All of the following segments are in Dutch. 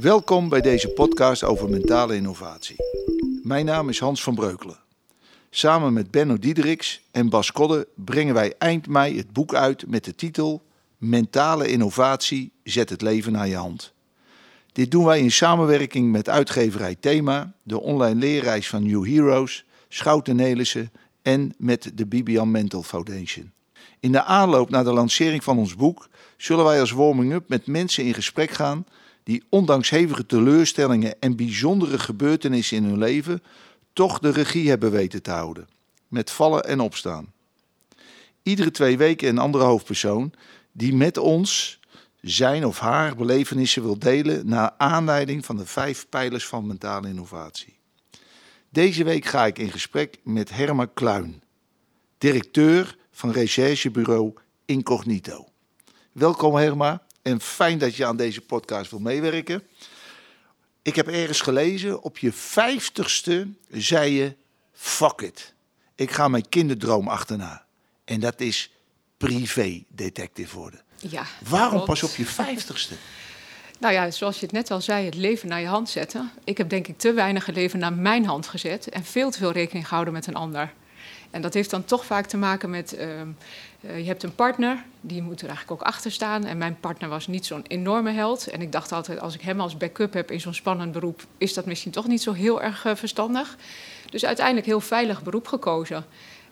Welkom bij deze podcast over mentale innovatie. Mijn naam is Hans van Breukelen. Samen met Benno Diederiks en Bas Kodde brengen wij eind mei het boek uit met de titel Mentale innovatie zet het leven naar je hand. Dit doen wij in samenwerking met uitgeverij Thema, de online leerreis van New Heroes, Schouten Nelissen en met de Bibian Mental Foundation. In de aanloop naar de lancering van ons boek zullen wij als warming-up met mensen in gesprek gaan die ondanks hevige teleurstellingen en bijzondere gebeurtenissen in hun leven toch de regie hebben weten te houden, met vallen en opstaan. Iedere twee weken een andere hoofdpersoon die met ons zijn of haar belevenissen wil delen naar aanleiding van de vijf pijlers van mentale innovatie. Deze week ga ik in gesprek met Herma Kluin, directeur van recherchebureau Incognito. Welkom Herma en fijn dat je aan deze podcast wil meewerken. Ik heb ergens gelezen, op je vijftigste zei je, fuck it. Ik ga mijn kinderdroom achterna. En dat is privé-detective worden. Ja, Waarom klopt. pas op je vijftigste? Nou ja, zoals je het net al zei, het leven naar je hand zetten. Ik heb denk ik te weinig het leven naar mijn hand gezet en veel te veel rekening gehouden met een ander. En dat heeft dan toch vaak te maken met, ehm, eh, je hebt een partner, die moet er eigenlijk ook achter staan. En mijn partner was niet zo'n enorme held. En ik dacht altijd, als ik hem als backup heb in zo'n spannend beroep, is dat misschien toch niet zo heel erg eh, verstandig. Dus uiteindelijk heel veilig beroep gekozen.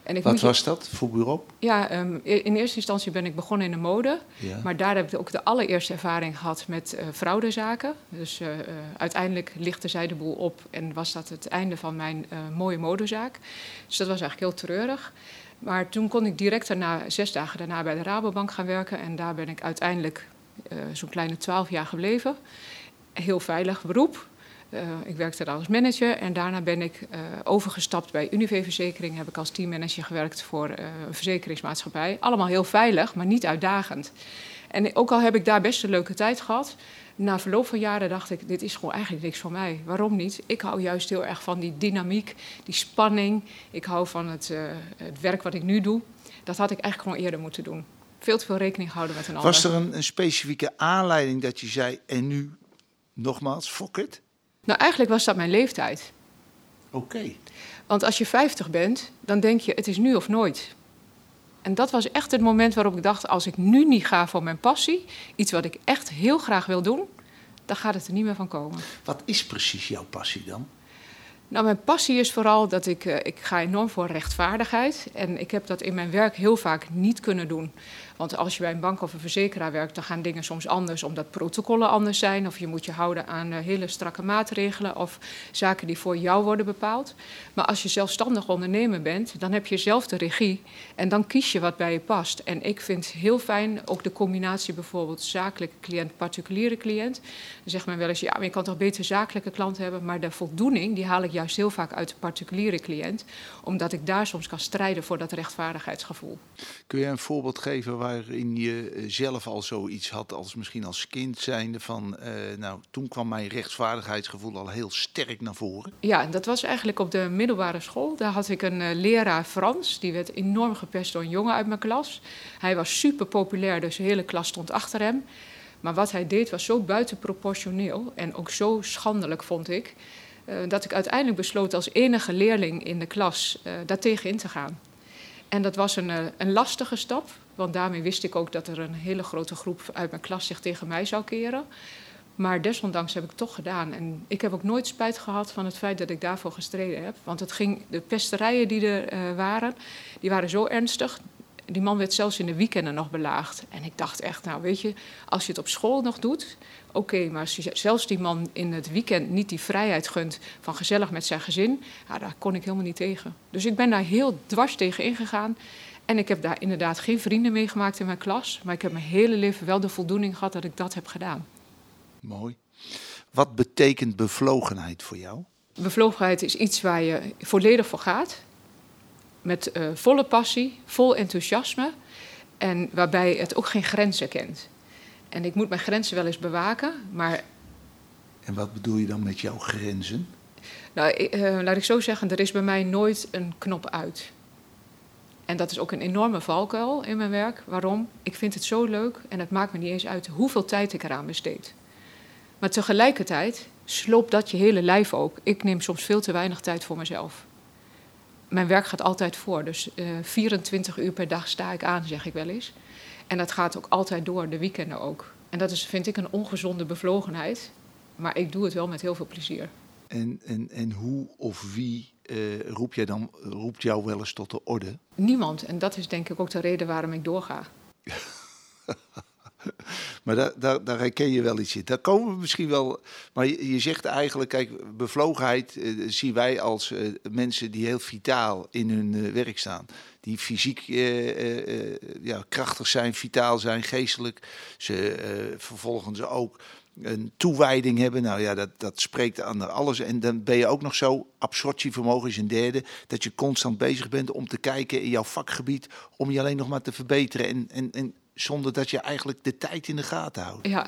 En ik Wat je- was dat voor bureau? Ja, ehm, in eerste instantie ben ik begonnen in de mode. Ja. Maar daar heb ik ook de allereerste ervaring gehad met eh fraudezaken. Dus eh, eh, uiteindelijk lichtte zij de boel op en was dat het einde van mijn mooie modezaak. Dus dat was eigenlijk heel treurig. Maar toen kon ik direct daarna, zes dagen daarna, bij de Rabobank gaan werken. En daar ben ik uiteindelijk zo'n kleine twaalf jaar gebleven. Heel veilig beroep. Eh, ik werkte daar als manager en daarna ben ik eh, overgestapt bij Unive Verzekering. Heb ik als teammanager gewerkt voor eh, een verzekeringsmaatschappij. Allemaal heel veilig, maar niet uitdagend. En ook al heb ik daar best een leuke tijd gehad, na verloop van jaren dacht ik: dit is gewoon eigenlijk niks voor mij. Waarom niet? Ik hou juist heel erg van die dynamiek, die spanning. Ik hou van het, het werk wat ik nu doe. Dat had ik eigenlijk gewoon eerder moeten doen. Veel te veel rekening houden met een ander. Was er een, een specifieke aanleiding dat je zei, en nu nogmaals, fuck it? Nou, eigenlijk was dat mijn leeftijd. Oké. Want als je 50 bent, dan denk je, het is nu of nooit. En dat was echt het moment waarop ik dacht, als ik nu niet ga voor mijn passie, iets wat ik echt heel graag wil doen, dan gaat het er niet meer van komen. Wat is precies jouw passie dan? Nou, mijn passie is vooral dat ik, eh, ik ga enorm voor rechtvaardigheid. En ik heb dat in mijn werk heel vaak niet kunnen doen. Want als je bij een bank of een verzekeraar werkt, dan gaan dingen soms anders, omdat protocollen anders zijn. Of je moet je houden aan eh, hele strakke maatregelen of zaken die voor jou worden bepaald. Maar als je zelfstandig ondernemer bent, dan heb je zelf de regie. En dan kies je wat bij je past. En ik vind heel fijn ook de combinatie bijvoorbeeld zakelijke cliënt, particuliere cliënt. Dan zegt men wel eens, ja, maar je kan toch beter zakelijke klanten hebben. Maar de voldoening, die haal ik juist heel vaak uit de particuliere cliënt. Omdat ik daar soms kan strijden voor dat rechtvaardigheidsgevoel. Kun je een voorbeeld geven waarin je eh, zelf al zoiets had als misschien als kind zijnde van, eh, nou, toen kwam mijn rechtsvaardigheidsgevoel al heel sterk naar voren. Ja, dat was eigenlijk op de middelbare school. Daar had ik een eh, leraar Frans. Die werd enorm gepest door een jongen uit mijn klas. Hij was super populair, dus de hele klas stond achter hem. Maar wat hij deed was zo buitenproportioneel en ook zo schandelijk, vond ik. Eh, dat ik uiteindelijk besloot als enige leerling in de klas eh daartegen in te gaan. En dat was een, eh, een lastige stap, want daarmee wist ik ook dat er een hele grote groep uit mijn klas zich tegen mij zou keren. Maar desondanks heb ik het toch gedaan. En ik heb ook nooit spijt gehad van het feit dat ik daarvoor gestreden heb. Want het ging, de pesterijen die er waren, die waren zo ernstig. Die man werd zelfs in de weekenden nog belaagd. En ik dacht echt, nou weet je, als je het op school nog doet, oké. maar als je zelfs die man in het weekend niet die vrijheid gunt van gezellig met zijn gezin, ja, daar kon ik helemaal niet tegen. Dus ik ben daar heel dwars tegen ingegaan. En ik heb daar inderdaad geen vrienden mee gemaakt in mijn klas. Maar ik heb mijn hele leven wel de voldoening gehad dat ik dat heb gedaan. Mooi. Wat betekent bevlogenheid voor jou? Bevlogenheid is iets waar je volledig voor gaat. Met eh, volle passie, vol enthousiasme. En waarbij het ook geen grenzen kent. En ik moet mijn grenzen wel eens bewaken. Maar En wat bedoel je dan met jouw grenzen? nou, ik- eh, laat ik zo zeggen, er is bij mij nooit een knop uit. En dat is ook een enorme valkuil in mijn werk. Waarom? Ik vind het zo leuk en het maakt me niet eens uit hoeveel tijd ik eraan besteed. Maar tegelijkertijd sloopt dat je hele lijf ook. Ik neem soms veel te weinig tijd voor mezelf. Mijn werk gaat altijd voor, dus uh, 24 uur per dag sta ik aan, zeg ik wel eens. En dat gaat ook altijd door, de weekenden ook. En dat is, vind ik, een ongezonde bevlogenheid. Maar ik doe het wel met heel veel plezier. En, en, en hoe of wie uh, roep jij dan, roept jou wel eens tot de orde? Niemand. En dat is denk ik ook de reden waarom ik doorga. maar daar, daar, daar herken je wel iets in. Daar komen we misschien wel. Maar je, zegt eigenlijk, kijk, bevlogenheid uh, zien wij als uh, mensen die heel vitaal in hun uh, werk staan. Die fysiek ja, krachtig zijn, vitaal zijn, geestelijk. Ze vervolgens ook een toewijding hebben. Nou ja, dat, dat spreekt aan alles. En dan ben je ook nog zo, absorptievermogen is een derde, dat je constant bezig bent om te kijken in jouw vakgebied, om je alleen nog maar te verbeteren. En, en, en zonder dat je eigenlijk de tijd in de gaten houdt. Ja,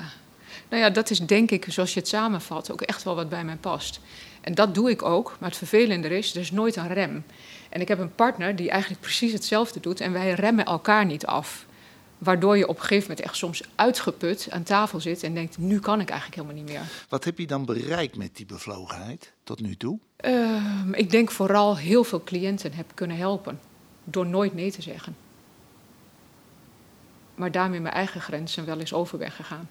nou ja, dat is denk ik, zoals je het samenvat, ook echt wel wat bij mij past. En dat doe ik ook, maar het vervelende is, er is nooit een rem. En ik heb een partner die eigenlijk precies hetzelfde doet en wij remmen elkaar niet af. Waardoor je op een gegeven moment echt soms uitgeput aan tafel zit en denkt: nu kan ik eigenlijk helemaal niet meer. Wat heb je dan bereikt met die bevlogenheid tot nu toe? Uh, ik denk vooral heel veel cliënten heb kunnen helpen door nooit nee te zeggen. Maar daarmee mijn eigen grenzen wel eens overweg gegaan.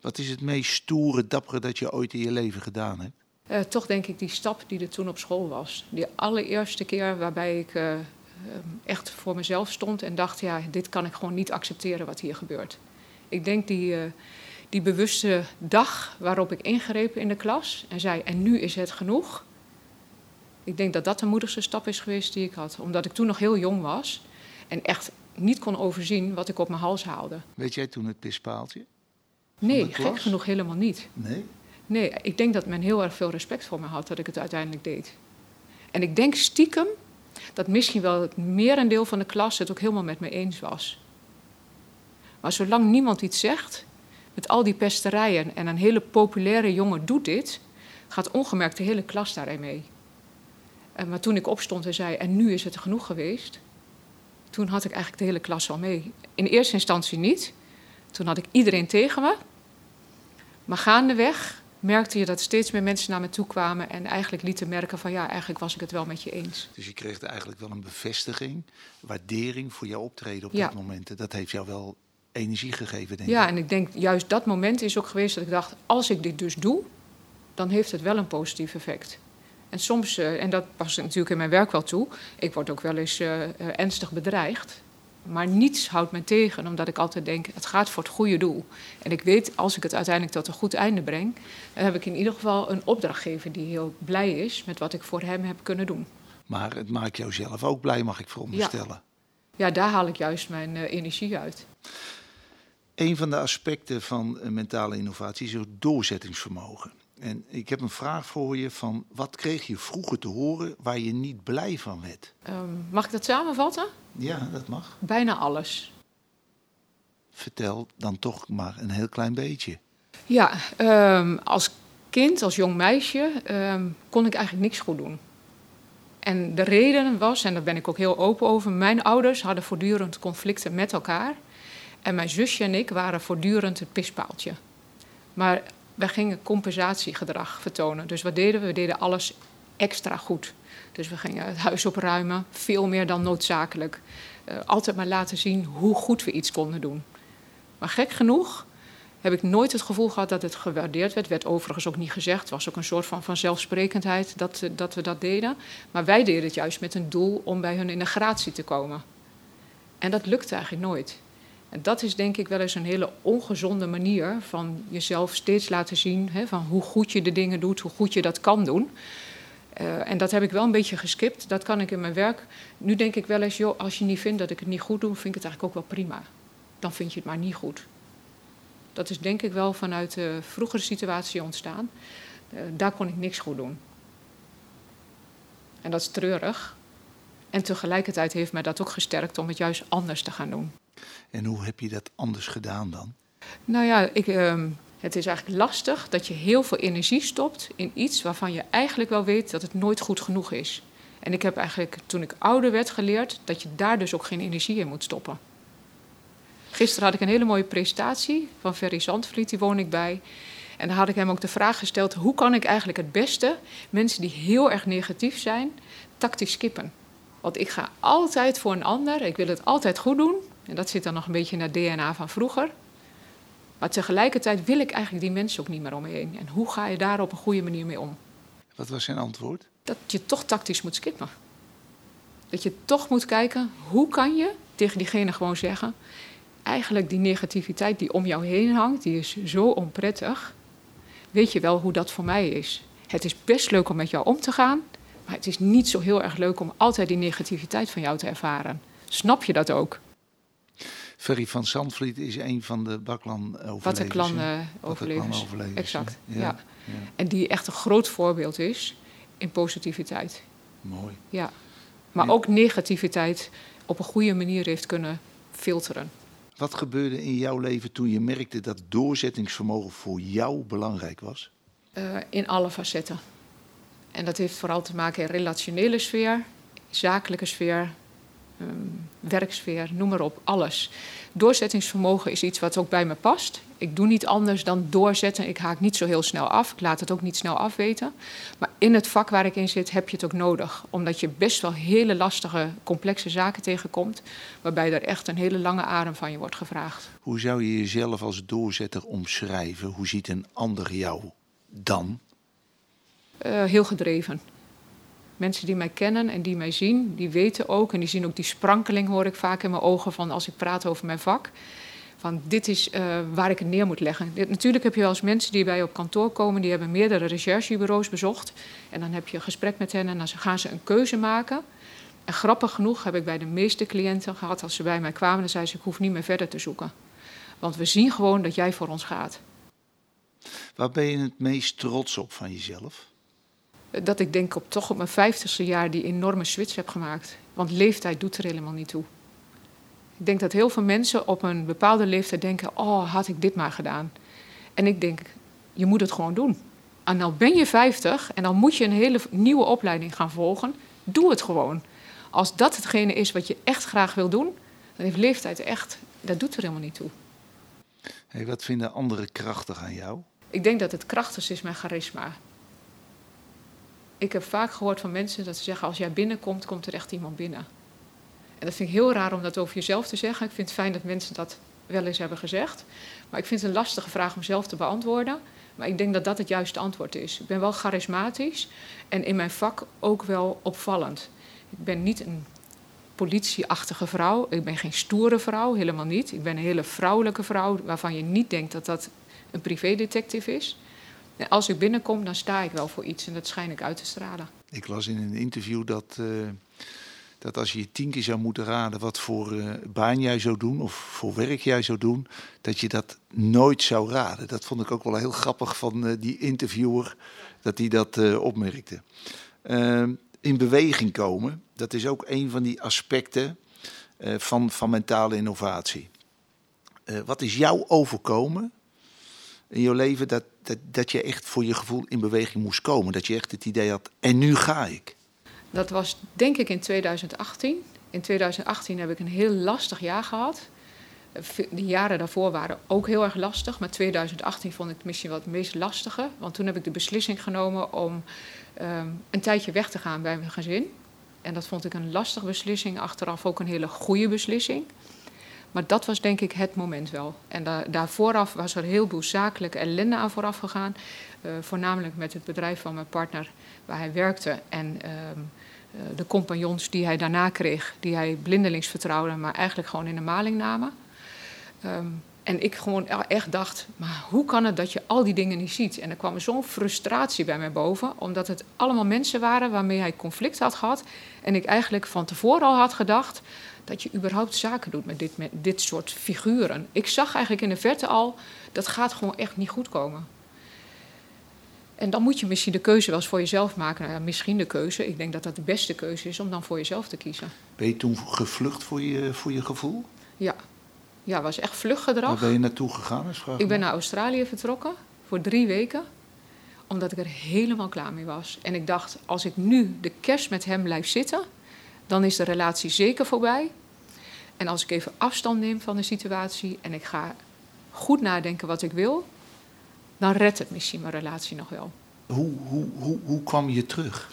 Wat is het meest stoere, dappere dat je ooit in je leven gedaan hebt? Uh, toch denk ik die stap die er toen op school was. Die allereerste keer waarbij ik uh, echt voor mezelf stond en dacht: ja, dit kan ik gewoon niet accepteren wat hier gebeurt. Ik denk die, uh, die bewuste dag waarop ik ingreep in de klas en zei: en nu is het genoeg. Ik denk dat dat de moedigste stap is geweest die ik had, omdat ik toen nog heel jong was en echt niet kon overzien wat ik op mijn hals haalde. Weet jij toen het pispaaltje? Nee, gek genoeg helemaal niet. Nee? Nee, ik denk dat men heel erg veel respect voor me had dat ik het uiteindelijk deed. En ik denk stiekem dat misschien wel het merendeel van de klas het ook helemaal met me eens was. Maar zolang niemand iets zegt, met al die pesterijen en een hele populaire jongen doet dit, gaat ongemerkt de hele klas daarin mee. En maar toen ik opstond en zei, en nu is het genoeg geweest, toen had ik eigenlijk de hele klas al mee. In eerste instantie niet. Toen had ik iedereen tegen me. Maar gaandeweg merkte je dat steeds meer mensen naar me toe kwamen en eigenlijk lieten merken van ja, eigenlijk was ik het wel met je eens. Dus je kreeg eigenlijk wel een bevestiging, waardering voor jouw optreden op ja. dat moment. Dat heeft jou wel energie gegeven, denk ja, ik. en ik denk juist dat moment is ook geweest dat ik dacht, als ik dit dus doe, dan heeft het wel een positief effect. En soms, uh, en dat past natuurlijk in mijn werk wel toe, ik word ook wel eens uh, uh, ernstig bedreigd. Maar niets houdt me tegen, omdat ik altijd denk: het gaat voor het goede doel. En ik weet, als ik het uiteindelijk tot een goed einde breng, dan heb ik in ieder geval een opdrachtgever die heel blij is met wat ik voor hem heb kunnen doen. Maar het maakt jou zelf ook blij, mag ik veronderstellen. Ja, ja daar haal ik juist mijn uh, energie uit. Een van de aspecten van mentale innovatie is het doorzettingsvermogen. En ik heb een vraag voor je van wat kreeg je vroeger te horen waar je niet blij van werd? Um, mag ik dat samenvatten? Ja, dat mag. Bijna alles. Vertel dan toch maar een heel klein beetje. Ja, um, als kind, als jong meisje, um, kon ik eigenlijk niks goed doen. En de reden was, en daar ben ik ook heel open over, mijn ouders hadden voortdurend conflicten met elkaar. En mijn zusje en ik waren voortdurend het pispaaltje. Maar wij gingen compensatiegedrag vertonen. Dus wat deden we? We deden alles extra goed. Dus we gingen het huis opruimen, veel meer dan noodzakelijk. Uh, altijd maar laten zien hoe goed we iets konden doen. Maar gek genoeg heb ik nooit het gevoel gehad dat het gewaardeerd werd. Werd overigens ook niet gezegd. Het was ook een soort van vanzelfsprekendheid dat, dat we dat deden. Maar wij deden het juist met een doel om bij hun in de gratie te komen. En dat lukte eigenlijk nooit. En dat is denk ik wel eens een hele ongezonde manier van jezelf steeds laten zien hè, van hoe goed je de dingen doet, hoe goed je dat kan doen. Uh, en dat heb ik wel een beetje geskipt. Dat kan ik in mijn werk. Nu denk ik wel eens, joh, als je niet vindt dat ik het niet goed doe, vind ik het eigenlijk ook wel prima. Dan vind je het maar niet goed. Dat is denk ik wel vanuit de vroegere situatie ontstaan. Uh, daar kon ik niks goed doen. En dat is treurig. En tegelijkertijd heeft mij dat ook gesterkt om het juist anders te gaan doen. En hoe heb je dat anders gedaan dan? Nou ja, ik, uh, het is eigenlijk lastig dat je heel veel energie stopt in iets waarvan je eigenlijk wel weet dat het nooit goed genoeg is. En ik heb eigenlijk toen ik ouder werd geleerd dat je daar dus ook geen energie in moet stoppen. Gisteren had ik een hele mooie presentatie van Ferry Zandvliet, die woon ik bij. En dan had ik hem ook de vraag gesteld: hoe kan ik eigenlijk het beste mensen die heel erg negatief zijn, tactisch skippen? Want ik ga altijd voor een ander, ik wil het altijd goed doen. En dat zit dan nog een beetje in het DNA van vroeger. Maar tegelijkertijd wil ik eigenlijk die mensen ook niet meer om me heen. En hoe ga je daar op een goede manier mee om? Wat was zijn antwoord? Dat je toch tactisch moet skippen. Dat je toch moet kijken, hoe kan je tegen diegene gewoon zeggen... eigenlijk die negativiteit die om jou heen hangt, die is zo onprettig. Weet je wel hoe dat voor mij is? Het is best leuk om met jou om te gaan... maar het is niet zo heel erg leuk om altijd die negativiteit van jou te ervaren. Snap je dat ook? Ferry van Zandvliet is een van de de klan-overlevers. exact, ja. ja. En die echt een groot voorbeeld is in positiviteit. Mooi. Ja. Maar ook negativiteit op een goede manier heeft kunnen filteren. Wat gebeurde in jouw leven toen je merkte dat doorzettingsvermogen voor jou belangrijk was? Uh, in alle facetten. En dat heeft vooral te maken in relationele sfeer, zakelijke sfeer, werksfeer, noem maar op, alles. Doorzettingsvermogen is iets wat ook bij me past. Ik doe niet anders dan doorzetten. Ik haak niet zo heel snel af. Ik laat het ook niet snel afweten. Maar in het vak waar ik in zit heb je het ook nodig. Omdat je best wel hele lastige, complexe zaken tegenkomt. Waarbij er echt een hele lange adem van je wordt gevraagd. Hoe zou je jezelf als doorzetter omschrijven? Hoe ziet een ander jou dan? Uh, heel gedreven. Mensen die mij kennen en die mij zien, die weten ook, en die zien ook die sprankeling, hoor ik vaak in mijn ogen van als ik praat over mijn vak. Van dit is uh, waar ik het neer moet leggen. Natuurlijk heb je wel eens mensen die bij je op kantoor komen, die hebben meerdere recherchebureaus bezocht. En dan heb je een gesprek met hen en dan gaan ze een keuze maken. En grappig genoeg heb ik bij de meeste cliënten gehad, als ze bij mij kwamen, dan zeiden ze: Ik hoef niet meer verder te zoeken. Want we zien gewoon dat jij voor ons gaat. Waar ben je het meest trots op van jezelf? Dat ik denk op toch op mijn vijftigste jaar die enorme switch heb gemaakt. Want leeftijd doet er helemaal niet toe. Ik denk dat heel veel mensen op een bepaalde leeftijd denken: Oh, had ik dit maar gedaan. En ik denk: Je moet het gewoon doen. En dan ben je 50 en dan moet je een hele nieuwe opleiding gaan volgen. Doe het gewoon. Als dat hetgene is wat je echt graag wil doen, dan heeft leeftijd echt, dat doet er helemaal niet toe. Hey, wat vinden anderen krachtig aan jou? Ik denk dat het krachtigste is mijn charisma ik heb vaak gehoord van mensen dat ze zeggen: als jij binnenkomt, komt er echt iemand binnen. En dat vind ik heel raar om dat over jezelf te zeggen. Ik vind het fijn dat mensen dat wel eens hebben gezegd. Maar ik vind het een lastige vraag om zelf te beantwoorden. Maar ik denk dat dat het juiste antwoord is. Ik ben wel charismatisch en in mijn vak ook wel opvallend. Ik ben niet een politieachtige vrouw. Ik ben geen stoere vrouw, helemaal niet. Ik ben een hele vrouwelijke vrouw waarvan je niet denkt dat dat een privédetective is. En als ik binnenkom, dan sta ik wel voor iets en dat schijn ik uit te stralen. Ik las in een interview dat, uh, dat als je tien keer zou moeten raden wat voor uh, baan jij zou doen of voor werk jij zou doen, dat je dat nooit zou raden. Dat vond ik ook wel heel grappig van uh, die interviewer, dat hij dat opmerkte. Ehm, in beweging komen, dat is ook een van die aspecten van, van mentale innovatie. wat is jou overkomen in je leven dat, dat, dat je echt voor je gevoel in beweging moest komen? Dat je echt het idee had, en nu ga ik? Dat was denk ik in 2018. In 2018 heb ik een heel lastig jaar gehad. De jaren daarvoor waren ook heel erg lastig, maar 2018 vond ik misschien wel het meest lastige. Want toen heb ik de beslissing genomen om um, een tijdje weg te gaan bij mijn gezin. En dat vond ik een lastige beslissing, achteraf ook een hele goede beslissing. Maar dat was denk ik het moment wel. En da daar vooraf was er heel veel zakelijke ellende aan vooraf gegaan. Uh, voornamelijk met het bedrijf van mijn partner waar hij werkte. En um, uh, de compagnons die hij daarna kreeg, die hij blindelings vertrouwde, maar eigenlijk gewoon in de maling namen. Um, en ik gewoon echt dacht, maar hoe kan het dat je al die dingen niet ziet? En er kwam zo'n frustratie bij mij boven, omdat het allemaal mensen waren waarmee hij conflict had gehad. En ik eigenlijk van tevoren al had gedacht, dat je überhaupt zaken doet met dit, met dit soort figuren. Ik zag eigenlijk in de verte al, dat gaat gewoon echt niet goed komen. En dan moet je misschien de keuze wel eens voor jezelf maken. Nou ja, misschien de keuze. Ik denk dat dat de beste keuze is om dan voor jezelf te kiezen. Ben je toen gevlucht voor je, voor je gevoel? Ja. Ja, was echt vluchtgedrag. Waar ben je naartoe gegaan? Ik ben naar Australië vertrokken voor drie weken. Omdat ik er helemaal klaar mee was. En ik dacht, als ik nu de kerst met hem blijf zitten dan is de relatie zeker voorbij. En als ik even afstand neem van de situatie en ik ga goed nadenken wat ik wil, dan redt het misschien mijn relatie nog wel. Hoe, hoe, hoe, hoe kwam je terug?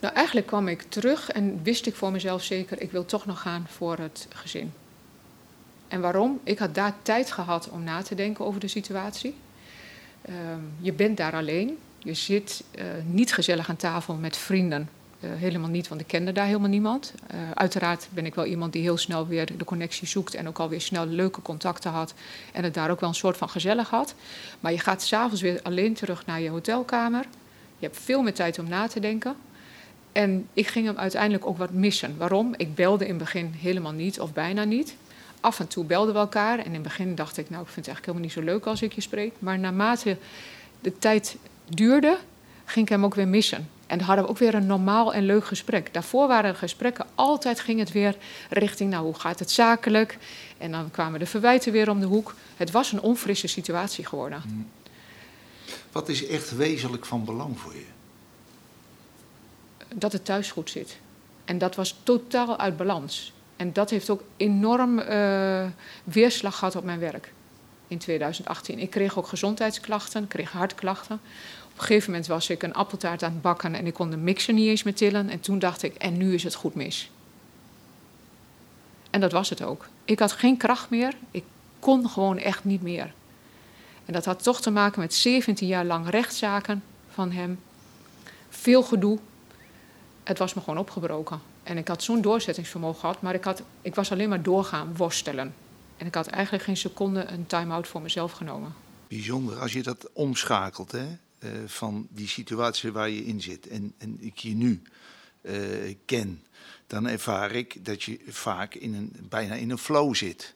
Nou, eigenlijk kwam ik terug en wist ik voor mezelf zeker, ik wil toch nog gaan voor het gezin. En waarom? Ik had daar tijd gehad om na te denken over de situatie. Ehm, je bent daar alleen. Je zit uh, niet gezellig aan tafel met vrienden. Uh, helemaal niet, want ik kende daar helemaal niemand. Uh, uiteraard ben ik wel iemand die heel snel weer de connectie zoekt en ook alweer snel leuke contacten had. En het daar ook wel een soort van gezellig had. Maar je gaat s'avonds weer alleen terug naar je hotelkamer. Je hebt veel meer tijd om na te denken. En ik ging hem uiteindelijk ook wat missen. Waarom? Ik belde in het begin helemaal niet of bijna niet. Af en toe belden we elkaar. En in het begin dacht ik, nou, ik vind het eigenlijk helemaal niet zo leuk als ik je spreek. Maar naarmate de tijd duurde, ging ik hem ook weer missen. En dan hadden we ook weer een normaal en leuk gesprek. Daarvoor waren de gesprekken altijd ging het weer richting, nou, hoe gaat het zakelijk? En dan kwamen de verwijten weer om de hoek. Het was een onfrisse situatie geworden. Hmm. Wat is echt wezenlijk van belang voor je? Dat het thuis goed zit. En dat was totaal uit balans. En dat heeft ook enorm uh, weerslag gehad op mijn werk in 2018. Ik kreeg ook gezondheidsklachten, kreeg hartklachten. Op een gegeven moment was ik een appeltaart aan het bakken en ik kon de mixer niet eens meer tillen. En toen dacht ik, en nu is het goed mis. En dat was het ook. Ik had geen kracht meer. Ik kon gewoon echt niet meer. En dat had toch te maken met 17 jaar lang rechtszaken van hem. Veel gedoe. Het was me gewoon opgebroken. En ik had zo'n doorzettingsvermogen gehad, maar ik, had, ik was alleen maar doorgaan worstelen. En ik had eigenlijk geen seconde een time-out voor mezelf genomen. Bijzonder, als je dat omschakelt hè, uh, van die situatie waar je in zit en, en ik je nu uh, ken, dan ervaar ik dat je vaak in een, bijna in een flow zit.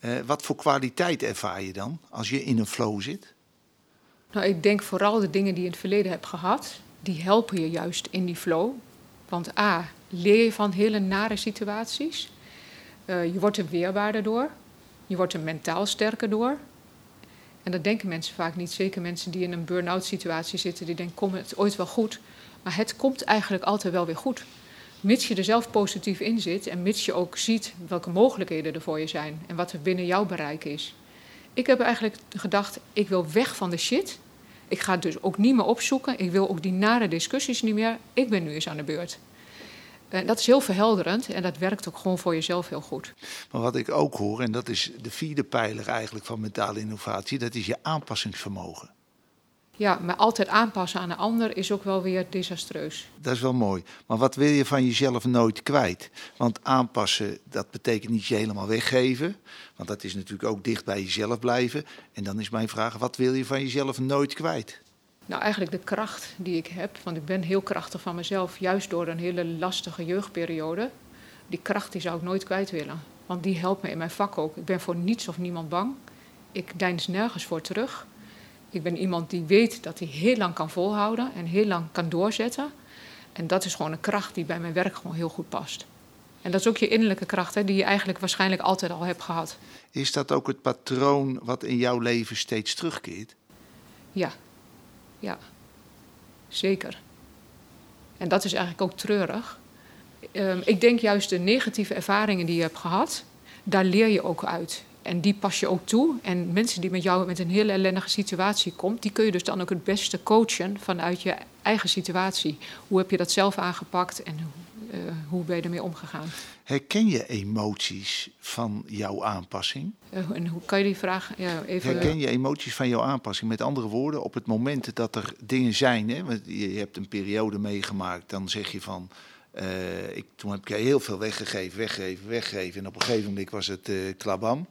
Uh, wat voor kwaliteit ervaar je dan als je in een flow zit? Nou, ik denk vooral de dingen die je in het verleden hebt gehad, die helpen je juist in die flow. Want A, leer je van hele nare situaties. Je wordt er weerbaarder door. Je wordt er mentaal sterker door. En dat denken mensen vaak niet. Zeker mensen die in een burn-out situatie zitten, die denken, komt het ooit wel goed? Maar het komt eigenlijk altijd wel weer goed. Mits je er zelf positief in zit en mits je ook ziet welke mogelijkheden er voor je zijn en wat er binnen jouw bereik is. Ik heb eigenlijk gedacht, ik wil weg van de shit. Ik ga het dus ook niet meer opzoeken. Ik wil ook die nare discussies niet meer. Ik ben nu eens aan de beurt. En dat is heel verhelderend en dat werkt ook gewoon voor jezelf heel goed. Maar wat ik ook hoor, en dat is de vierde pijler eigenlijk van mentale innovatie, dat is je aanpassingsvermogen. Ja, maar altijd aanpassen aan een ander is ook wel weer desastreus. Dat is wel mooi. Maar wat wil je van jezelf nooit kwijt? Want aanpassen, dat betekent niet je helemaal weggeven. Want dat is natuurlijk ook dicht bij jezelf blijven. En dan is mijn vraag, wat wil je van jezelf nooit kwijt? Nou, eigenlijk de kracht die ik heb, want ik ben heel krachtig van mezelf, juist door een hele lastige jeugdperiode. Die kracht die zou ik nooit kwijt willen, want die helpt me in mijn vak ook. Ik ben voor niets of niemand bang. Ik deins nergens voor terug. Ik ben iemand die weet dat hij heel lang kan volhouden en heel lang kan doorzetten. En dat is gewoon een kracht die bij mijn werk gewoon heel goed past. En dat is ook je innerlijke kracht, hè, die je eigenlijk waarschijnlijk altijd al hebt gehad. Is dat ook het patroon wat in jouw leven steeds terugkeert? Ja, ja, zeker. En dat is eigenlijk ook treurig. Um, ik denk juist de negatieve ervaringen die je hebt gehad, daar leer je ook uit. En die pas je ook toe. En mensen die met jou met een hele ellendige situatie komt, die kun je dus dan ook het beste coachen vanuit je eigen situatie. Hoe heb je dat zelf aangepakt en uh, hoe ben je ermee omgegaan? Herken je emoties van jouw aanpassing? Uh, en hoe kan je die vraag ja, even... Herken je emoties van jouw aanpassing? Met andere woorden, op het moment dat er dingen zijn, hè, je hebt een periode meegemaakt, dan zeg je van... Uh, ik, toen heb ik heel veel weggegeven, weggegeven, weggegeven. En op een gegeven moment was het klabam.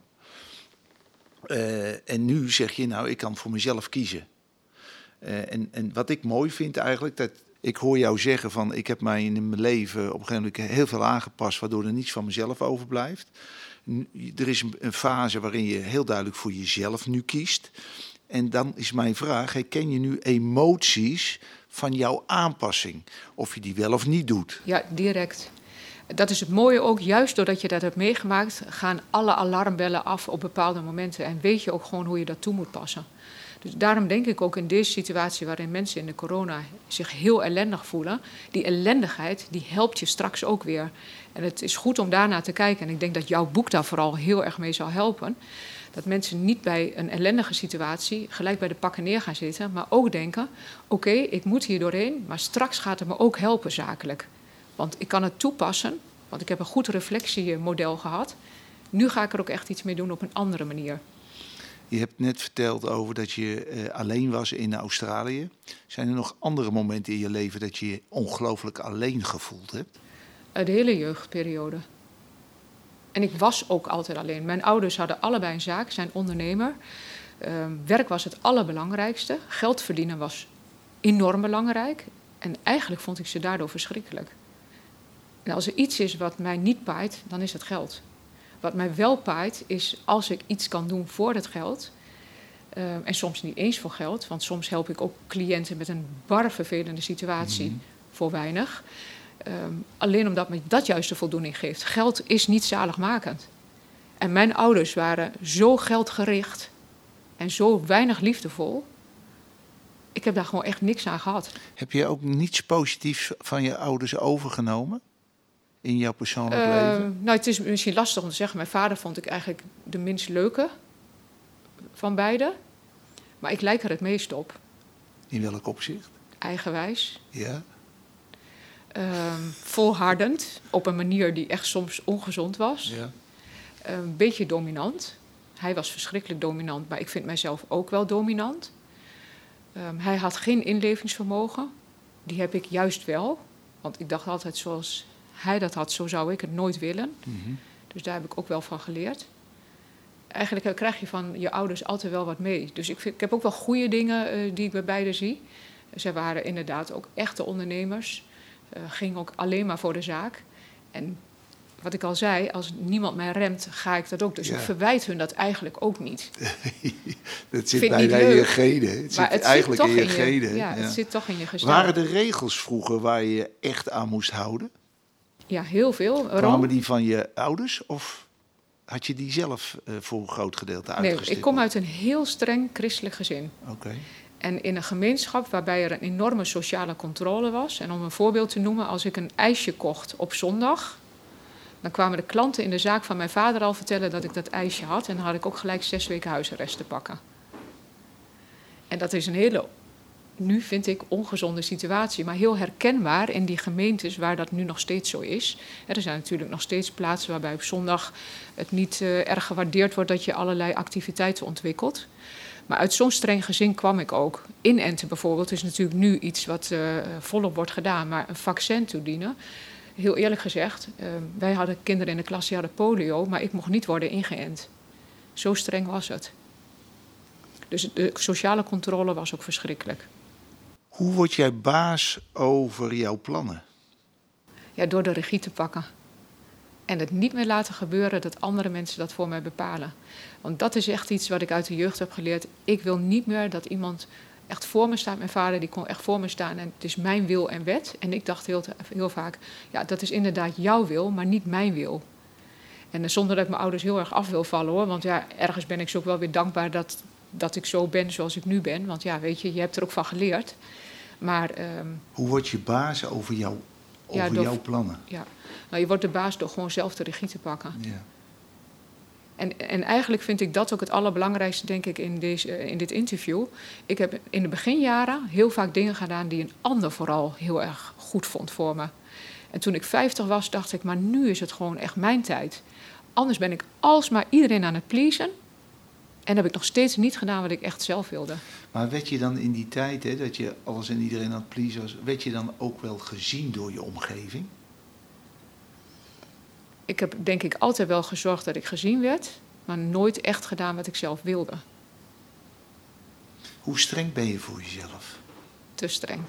En nu zeg je, nou, ik kan voor mezelf kiezen. en, en wat ik mooi vind eigenlijk, dat ik hoor jou zeggen van ik heb mij in mijn leven op een gegeven moment heel veel aangepast, waardoor er niets van mezelf overblijft. Er is een fase waarin je heel duidelijk voor jezelf nu kiest. En dan is mijn vraag: herken je nu emoties van jouw aanpassing? Of je die wel of niet doet? Ja, direct. Dat is het mooie ook, juist doordat je dat hebt meegemaakt, gaan alle alarmbellen af op bepaalde momenten. En weet je ook gewoon hoe je dat toe moet passen. Dus daarom denk ik ook in deze situatie waarin mensen in de corona zich heel ellendig voelen, die ellendigheid die helpt je straks ook weer. En het is goed om daarna te kijken. En ik denk dat jouw boek daar vooral heel erg mee zal helpen. Dat mensen niet bij een ellendige situatie gelijk bij de pakken neer gaan zitten, maar ook denken: oké, ik moet hier doorheen, maar straks gaat het me ook helpen zakelijk. Want ik kan het toepassen, want ik heb een goed reflectiemodel gehad. Nu ga ik er ook echt iets mee doen op een andere manier. Je hebt net verteld over dat je uh, alleen was in Australië. Zijn er nog andere momenten in je leven dat je je ongelooflijk alleen gevoeld hebt? Uh, de hele jeugdperiode. En ik was ook altijd alleen. Mijn ouders hadden allebei een zaak, zijn ondernemer. Uh, werk was het allerbelangrijkste. Geld verdienen was enorm belangrijk. En eigenlijk vond ik ze daardoor verschrikkelijk. En als er iets is wat mij niet paait, dan is het geld. Wat mij wel paait, is als ik iets kan doen voor het geld. Uh, en soms niet eens voor geld, want soms help ik ook cliënten met een bar vervelende situatie mm -hmm. voor weinig. Um, alleen omdat me dat juist de voldoening geeft. Geld is niet zaligmakend. En mijn ouders waren zo geldgericht en zo weinig liefdevol. Ik heb daar gewoon echt niks aan gehad. Heb je ook niets positiefs van je ouders overgenomen? In jouw persoonlijk uh, leven? Nou, het is misschien lastig om te zeggen. Mijn vader vond ik eigenlijk de minst leuke van beide. Maar ik lijk er het meest op. In welk opzicht? Eigenwijs. Ja um, volhardend op een manier die echt soms ongezond was. Ja. Een beetje dominant. Hij was verschrikkelijk dominant, maar ik vind mijzelf ook wel dominant. Um, hij had geen inlevingsvermogen. Die heb ik juist wel. Want ik dacht altijd zoals hij dat had, zo zou ik het nooit willen. Mm -hmm. Dus daar heb ik ook wel van geleerd. Eigenlijk krijg je van je ouders altijd wel wat mee. Dus ik, vind, ik heb ook wel goede dingen uh, die ik bij beiden zie. Zij waren inderdaad ook echte ondernemers uh, ging ook alleen maar voor de zaak. En wat ik al zei, als niemand mij remt, ga ik dat ook. Dus ja. ik verwijt hun dat eigenlijk ook niet. dat zit bijna in je genen. Het zit het eigenlijk zit in je, genen. Ja, ja, het zit toch in je gestel. Waren er regels vroeger waar je je echt aan moest houden? Ja, heel veel. Kwamen die van je ouders of had je die zelf uh, voor een groot gedeelte uitgestippeld? Nee, ik kom uit een heel streng christelijk gezin. Oké. Okay. En in een gemeenschap waarbij er een enorme sociale controle was. En om een voorbeeld te noemen, als ik een ijsje kocht op zondag. Dan kwamen de klanten in de zaak van mijn vader al vertellen dat ik dat ijsje had. En dan had ik ook gelijk zes weken huisarrest te pakken. En dat is een hele, nu vind ik, ongezonde situatie. Maar heel herkenbaar in die gemeentes waar dat nu nog steeds zo is. Er zijn natuurlijk nog steeds plaatsen waarbij op zondag het niet uh, erg gewaardeerd wordt dat je allerlei activiteiten ontwikkelt. Maar uit zo'n streng gezin kwam ik ook. Inenten bijvoorbeeld is natuurlijk nu iets wat uh, volop wordt gedaan. Maar een vaccin toedienen, heel eerlijk gezegd... Uh, wij hadden kinderen in de klas die hadden polio... maar ik mocht niet worden ingeënt. Zo streng was het. Dus de sociale controle was ook verschrikkelijk. Hoe word jij baas over jouw plannen? Ja, door de regie te pakken. En het niet meer laten gebeuren dat andere mensen dat voor mij bepalen. Want dat is echt iets wat ik uit de jeugd heb geleerd. Ik wil niet meer dat iemand echt voor me staat. Mijn vader die kon echt voor me staan en het is mijn wil en wet. En ik dacht heel, heel vaak, ja, dat is inderdaad jouw wil, maar niet mijn wil. En zonder dat ik mijn ouders heel erg af wil vallen hoor. Want ja, ergens ben ik ze ook wel weer dankbaar dat, dat ik zo ben zoals ik nu ben. Want ja, weet je, je hebt er ook van geleerd. Maar, um, Hoe word je baas over, jou, over ja, door, jouw plannen? Ja, nou, je wordt de baas door gewoon zelf de regie te pakken. Ja. En, en eigenlijk vind ik dat ook het allerbelangrijkste, denk ik, in, deze, in dit interview. Ik heb in de beginjaren heel vaak dingen gedaan die een ander vooral heel erg goed vond voor me. En toen ik 50 was, dacht ik, maar nu is het gewoon echt mijn tijd. Anders ben ik alsmaar iedereen aan het pleasen. En heb ik nog steeds niet gedaan wat ik echt zelf wilde. Maar werd je dan in die tijd, hè, dat je alles en iedereen aan het pleasen was, werd je dan ook wel gezien door je omgeving? ik heb denk ik altijd wel gezorgd dat ik gezien werd, maar nooit echt gedaan wat ik zelf wilde. Hoe streng ben je voor jezelf? Te streng.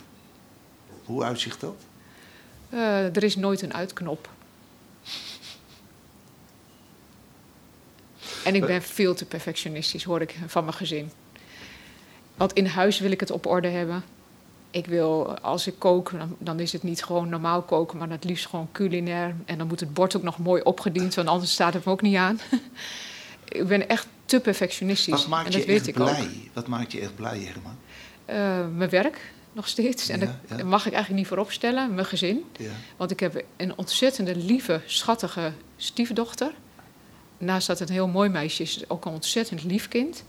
Hoe uitzicht dat? Uh, er is nooit een uitknop. En ik ben veel te perfectionistisch, hoor ik van mijn gezin. Want in huis wil ik het op orde hebben ik wil, als ik kook, dan, dan, is het niet gewoon normaal koken, maar het liefst gewoon culinair. En dan moet het bord ook nog mooi opgediend, want anders staat het me ook niet aan. ik ben echt te perfectionistisch. Wat maakt en dat je weet echt ik blij? Ook. Wat maakt je echt blij, Herman? Uh, mijn werk nog steeds. En Ja, mag ik eigenlijk niet voorop stellen. Mijn gezin. Ja. Want ik heb een ontzettende lieve, schattige stiefdochter. Naast dat het een heel mooi meisje is, ook een ontzettend lief kind.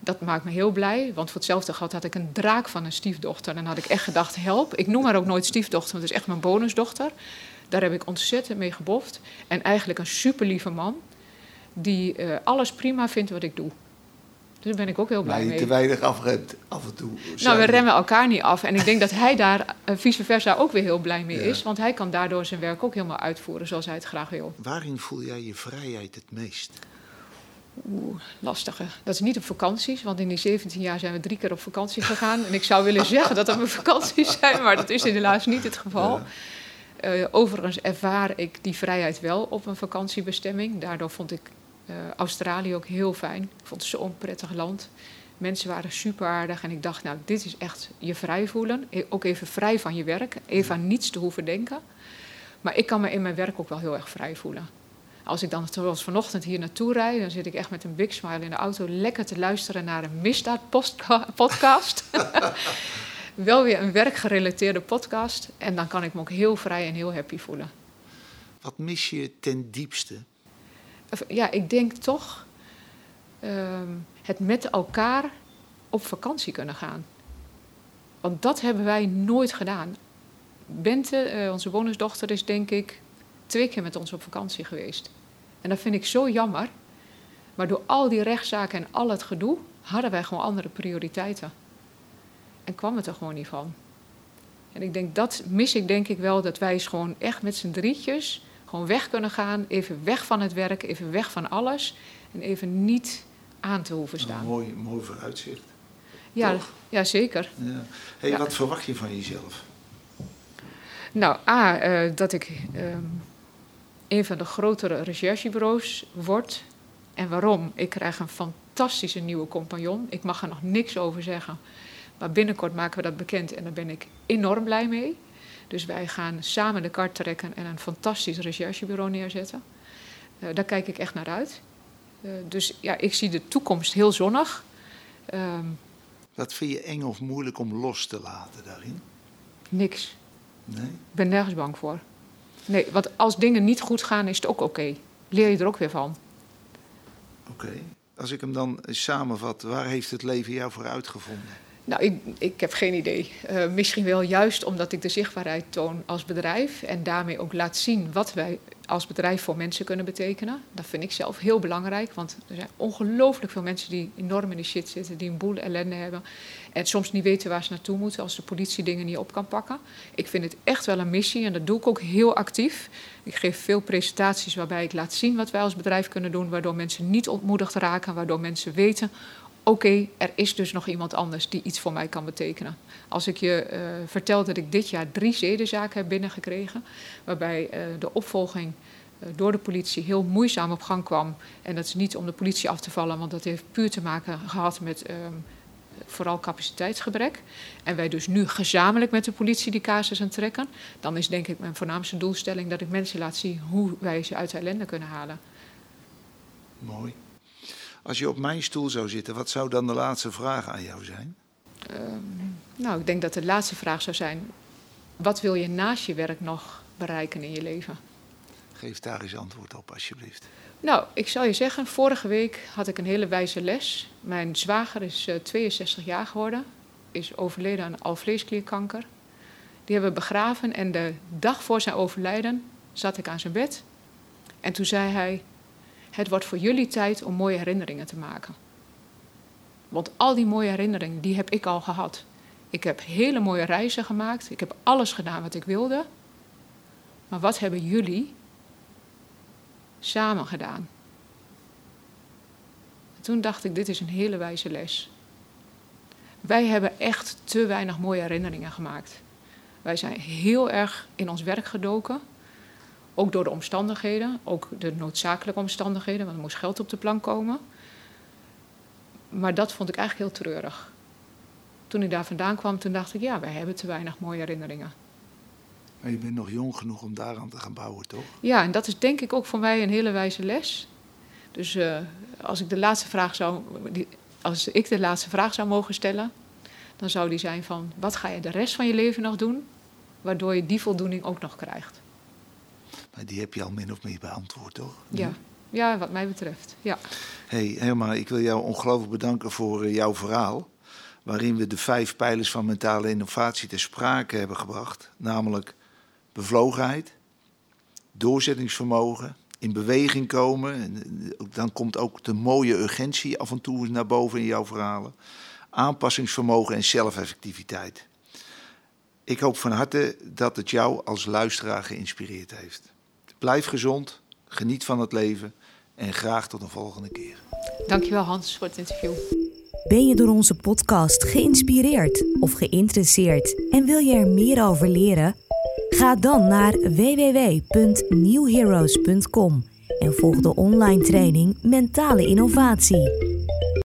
Dat maakt me heel blij, want voor hetzelfde gehad had ik een draak van een stiefdochter. En had ik echt gedacht, help. Ik noem haar ook nooit stiefdochter, want het is echt mijn bonusdochter. Daar heb ik ontzettend mee geboft. En eigenlijk een super lieve man, die uh, alles prima vindt wat ik doe. Dus daar ben ik ook heel blij maar je mee. te weinig afremt af en toe. Nou, we remmen elkaar niet af. En ik denk dat hij daar uh, vice versa ook weer heel blij mee Ja. is. Want hij kan daardoor zijn werk ook helemaal uitvoeren zoals hij het graag wil. Waarin voel jij je vrijheid het meest? Oeh, lastige. Dat is niet op vakanties, want in die 17 jaar zijn we drie keer op vakantie gegaan. En ik zou willen zeggen dat dat mijn vakanties zijn, maar dat is helaas niet het geval. Uh, overigens ervaar ik die vrijheid wel op een vakantiebestemming. Daardoor vond ik uh, Australië ook heel fijn. Ik vond het zo'n prettig land. Mensen waren super aardig en ik dacht, nou, dit is echt je vrij voelen. E, Ook even vrij van je werk, even aan niets te hoeven denken. Maar ik kan me in mijn werk ook wel heel erg vrij voelen. Als ik dan zoals vanochtend hier naartoe rijd, dan zit ik echt met een big smile in de auto lekker te luisteren naar een misdaadpodcast. wel weer een werkgerelateerde podcast. En dan kan ik me ook heel vrij en heel happy voelen. Wat mis je ten diepste? Ja, ik denk toch um, het met elkaar op vakantie kunnen gaan. Want dat hebben wij nooit gedaan. Bente, uh, onze bonusdochter, is denk ik twee keer met ons op vakantie geweest. En dat vind ik zo jammer. Maar door al die rechtszaken en al het gedoe hadden wij gewoon andere prioriteiten. En kwam het er gewoon niet van. En ik denk, dat mis ik denk ik wel, dat wij gewoon echt met z'n drietjes gewoon weg kunnen gaan. Even weg van het werk, even weg van alles. En even niet aan te hoeven staan. Een mooi, mooi vooruitzicht. Ja, Toch? ja zeker. Ja. Hey, Ja. Wat verwacht je van jezelf? Nou, A, eh, dat ik ehm, een van de grotere recherchebureaus word. En waarom? Ik krijg een fantastische nieuwe compagnon. Ik mag er nog niks over zeggen. Maar binnenkort maken we dat bekend en daar ben ik enorm blij mee. Dus wij gaan samen de kart trekken en een fantastisch recherchebureau neerzetten. Eh, daar kijk ik echt naar uit. Eh, dus ja, ik zie de toekomst heel zonnig. Ehm, Wat vind je eng of moeilijk om los te laten daarin? niks. Nee? Ik ben nergens bang voor. Nee, want als dingen niet goed gaan, is het ook oké. Leer je er ook weer van. Oké. Als ik hem dan samenvat, waar heeft het leven jou voor uitgevonden? Nou, ik, ik heb geen idee. Uh, misschien wel juist omdat ik de zichtbaarheid toon als bedrijf en daarmee ook laat zien wat wij als bedrijf voor mensen kunnen betekenen. Dat vind ik zelf heel belangrijk, want er zijn ongelooflijk veel mensen die enorm in de shit zitten, die een boel ellende hebben en soms niet weten waar ze naartoe moeten als de politie dingen niet op kan pakken. Ik vind het echt wel een missie en dat doe ik ook heel actief. Ik geef veel presentaties waarbij ik laat zien wat wij als bedrijf kunnen doen, waardoor mensen niet ontmoedigd raken, waardoor mensen weten oké, er is dus nog iemand anders die iets voor mij kan betekenen. Als ik je uh, vertel dat ik dit jaar drie zedenzaken heb binnengekregen, waarbij uh, de opvolging uh, door de politie heel moeizaam op gang kwam. En dat is niet om de politie af te vallen, want dat heeft puur te maken gehad met um, vooral capaciteitsgebrek. En wij dus nu gezamenlijk met de politie die casus aan trekken. Dan is denk ik mijn voornaamste doelstelling dat ik mensen laat zien hoe wij ze uit de ellende kunnen halen. Mooi. Als je op mijn stoel zou zitten, wat zou dan de laatste vraag aan jou zijn? Um, nou, ik denk dat de laatste vraag zou zijn: wat wil je naast je werk nog bereiken in je leven? Geef daar eens antwoord op, alsjeblieft. Nou, ik zal je zeggen, vorige week had ik een hele wijze les. Mijn zwager is uh, 62 jaar geworden, is overleden aan alvleesklierkanker. Die hebben we begraven en de dag voor zijn overlijden zat ik aan zijn bed. En toen zei hij: Het wordt voor jullie tijd om mooie herinneringen te maken. Want al die mooie herinneringen, die heb ik al gehad. Ik heb hele mooie reizen gemaakt. Ik heb alles gedaan wat ik wilde. Maar wat hebben jullie samen gedaan? En toen dacht ik, dit is een hele wijze les. Wij hebben echt te weinig mooie herinneringen gemaakt. Wij zijn heel erg in ons werk gedoken. Ook door de omstandigheden, ook de noodzakelijke omstandigheden, want er moest geld op de plank komen. Maar dat vond ik eigenlijk heel treurig. Toen ik daar vandaan kwam, toen dacht ik, ja, wij hebben te weinig mooie herinneringen. Maar je bent nog jong genoeg om daaraan te gaan bouwen, toch? Ja, en dat is denk ik ook voor mij een hele wijze les. Dus uh, als ik de laatste vraag zou, die, als ik de laatste vraag zou mogen stellen, dan zou die zijn van, wat ga je de rest van je leven nog doen, waardoor je die voldoening ook nog krijgt? Maar die heb je al min of meer beantwoord, toch? Ja. ja, wat mij betreft. Ja. Hey, helemaal. Ik wil jou ongelooflijk bedanken voor eh, jouw verhaal. Waarin we de vijf pijlers van mentale innovatie ter sprake hebben gebracht. Namelijk bevlogenheid, doorzettingsvermogen, in beweging komen. En eh, dan komt ook de mooie urgentie af en toe naar boven in jouw verhalen. Aanpassingsvermogen en zelfeffectiviteit. Ik hoop van harte dat het jou als luisteraar geïnspireerd heeft. Blijf gezond, geniet van het leven en graag tot een volgende keer. Dankjewel Hans voor het interview. Ben je door onze podcast geïnspireerd of geïnteresseerd en wil je er meer over leren? Ga dan naar www.newheroes.com en volg de online training Mentale Innovatie.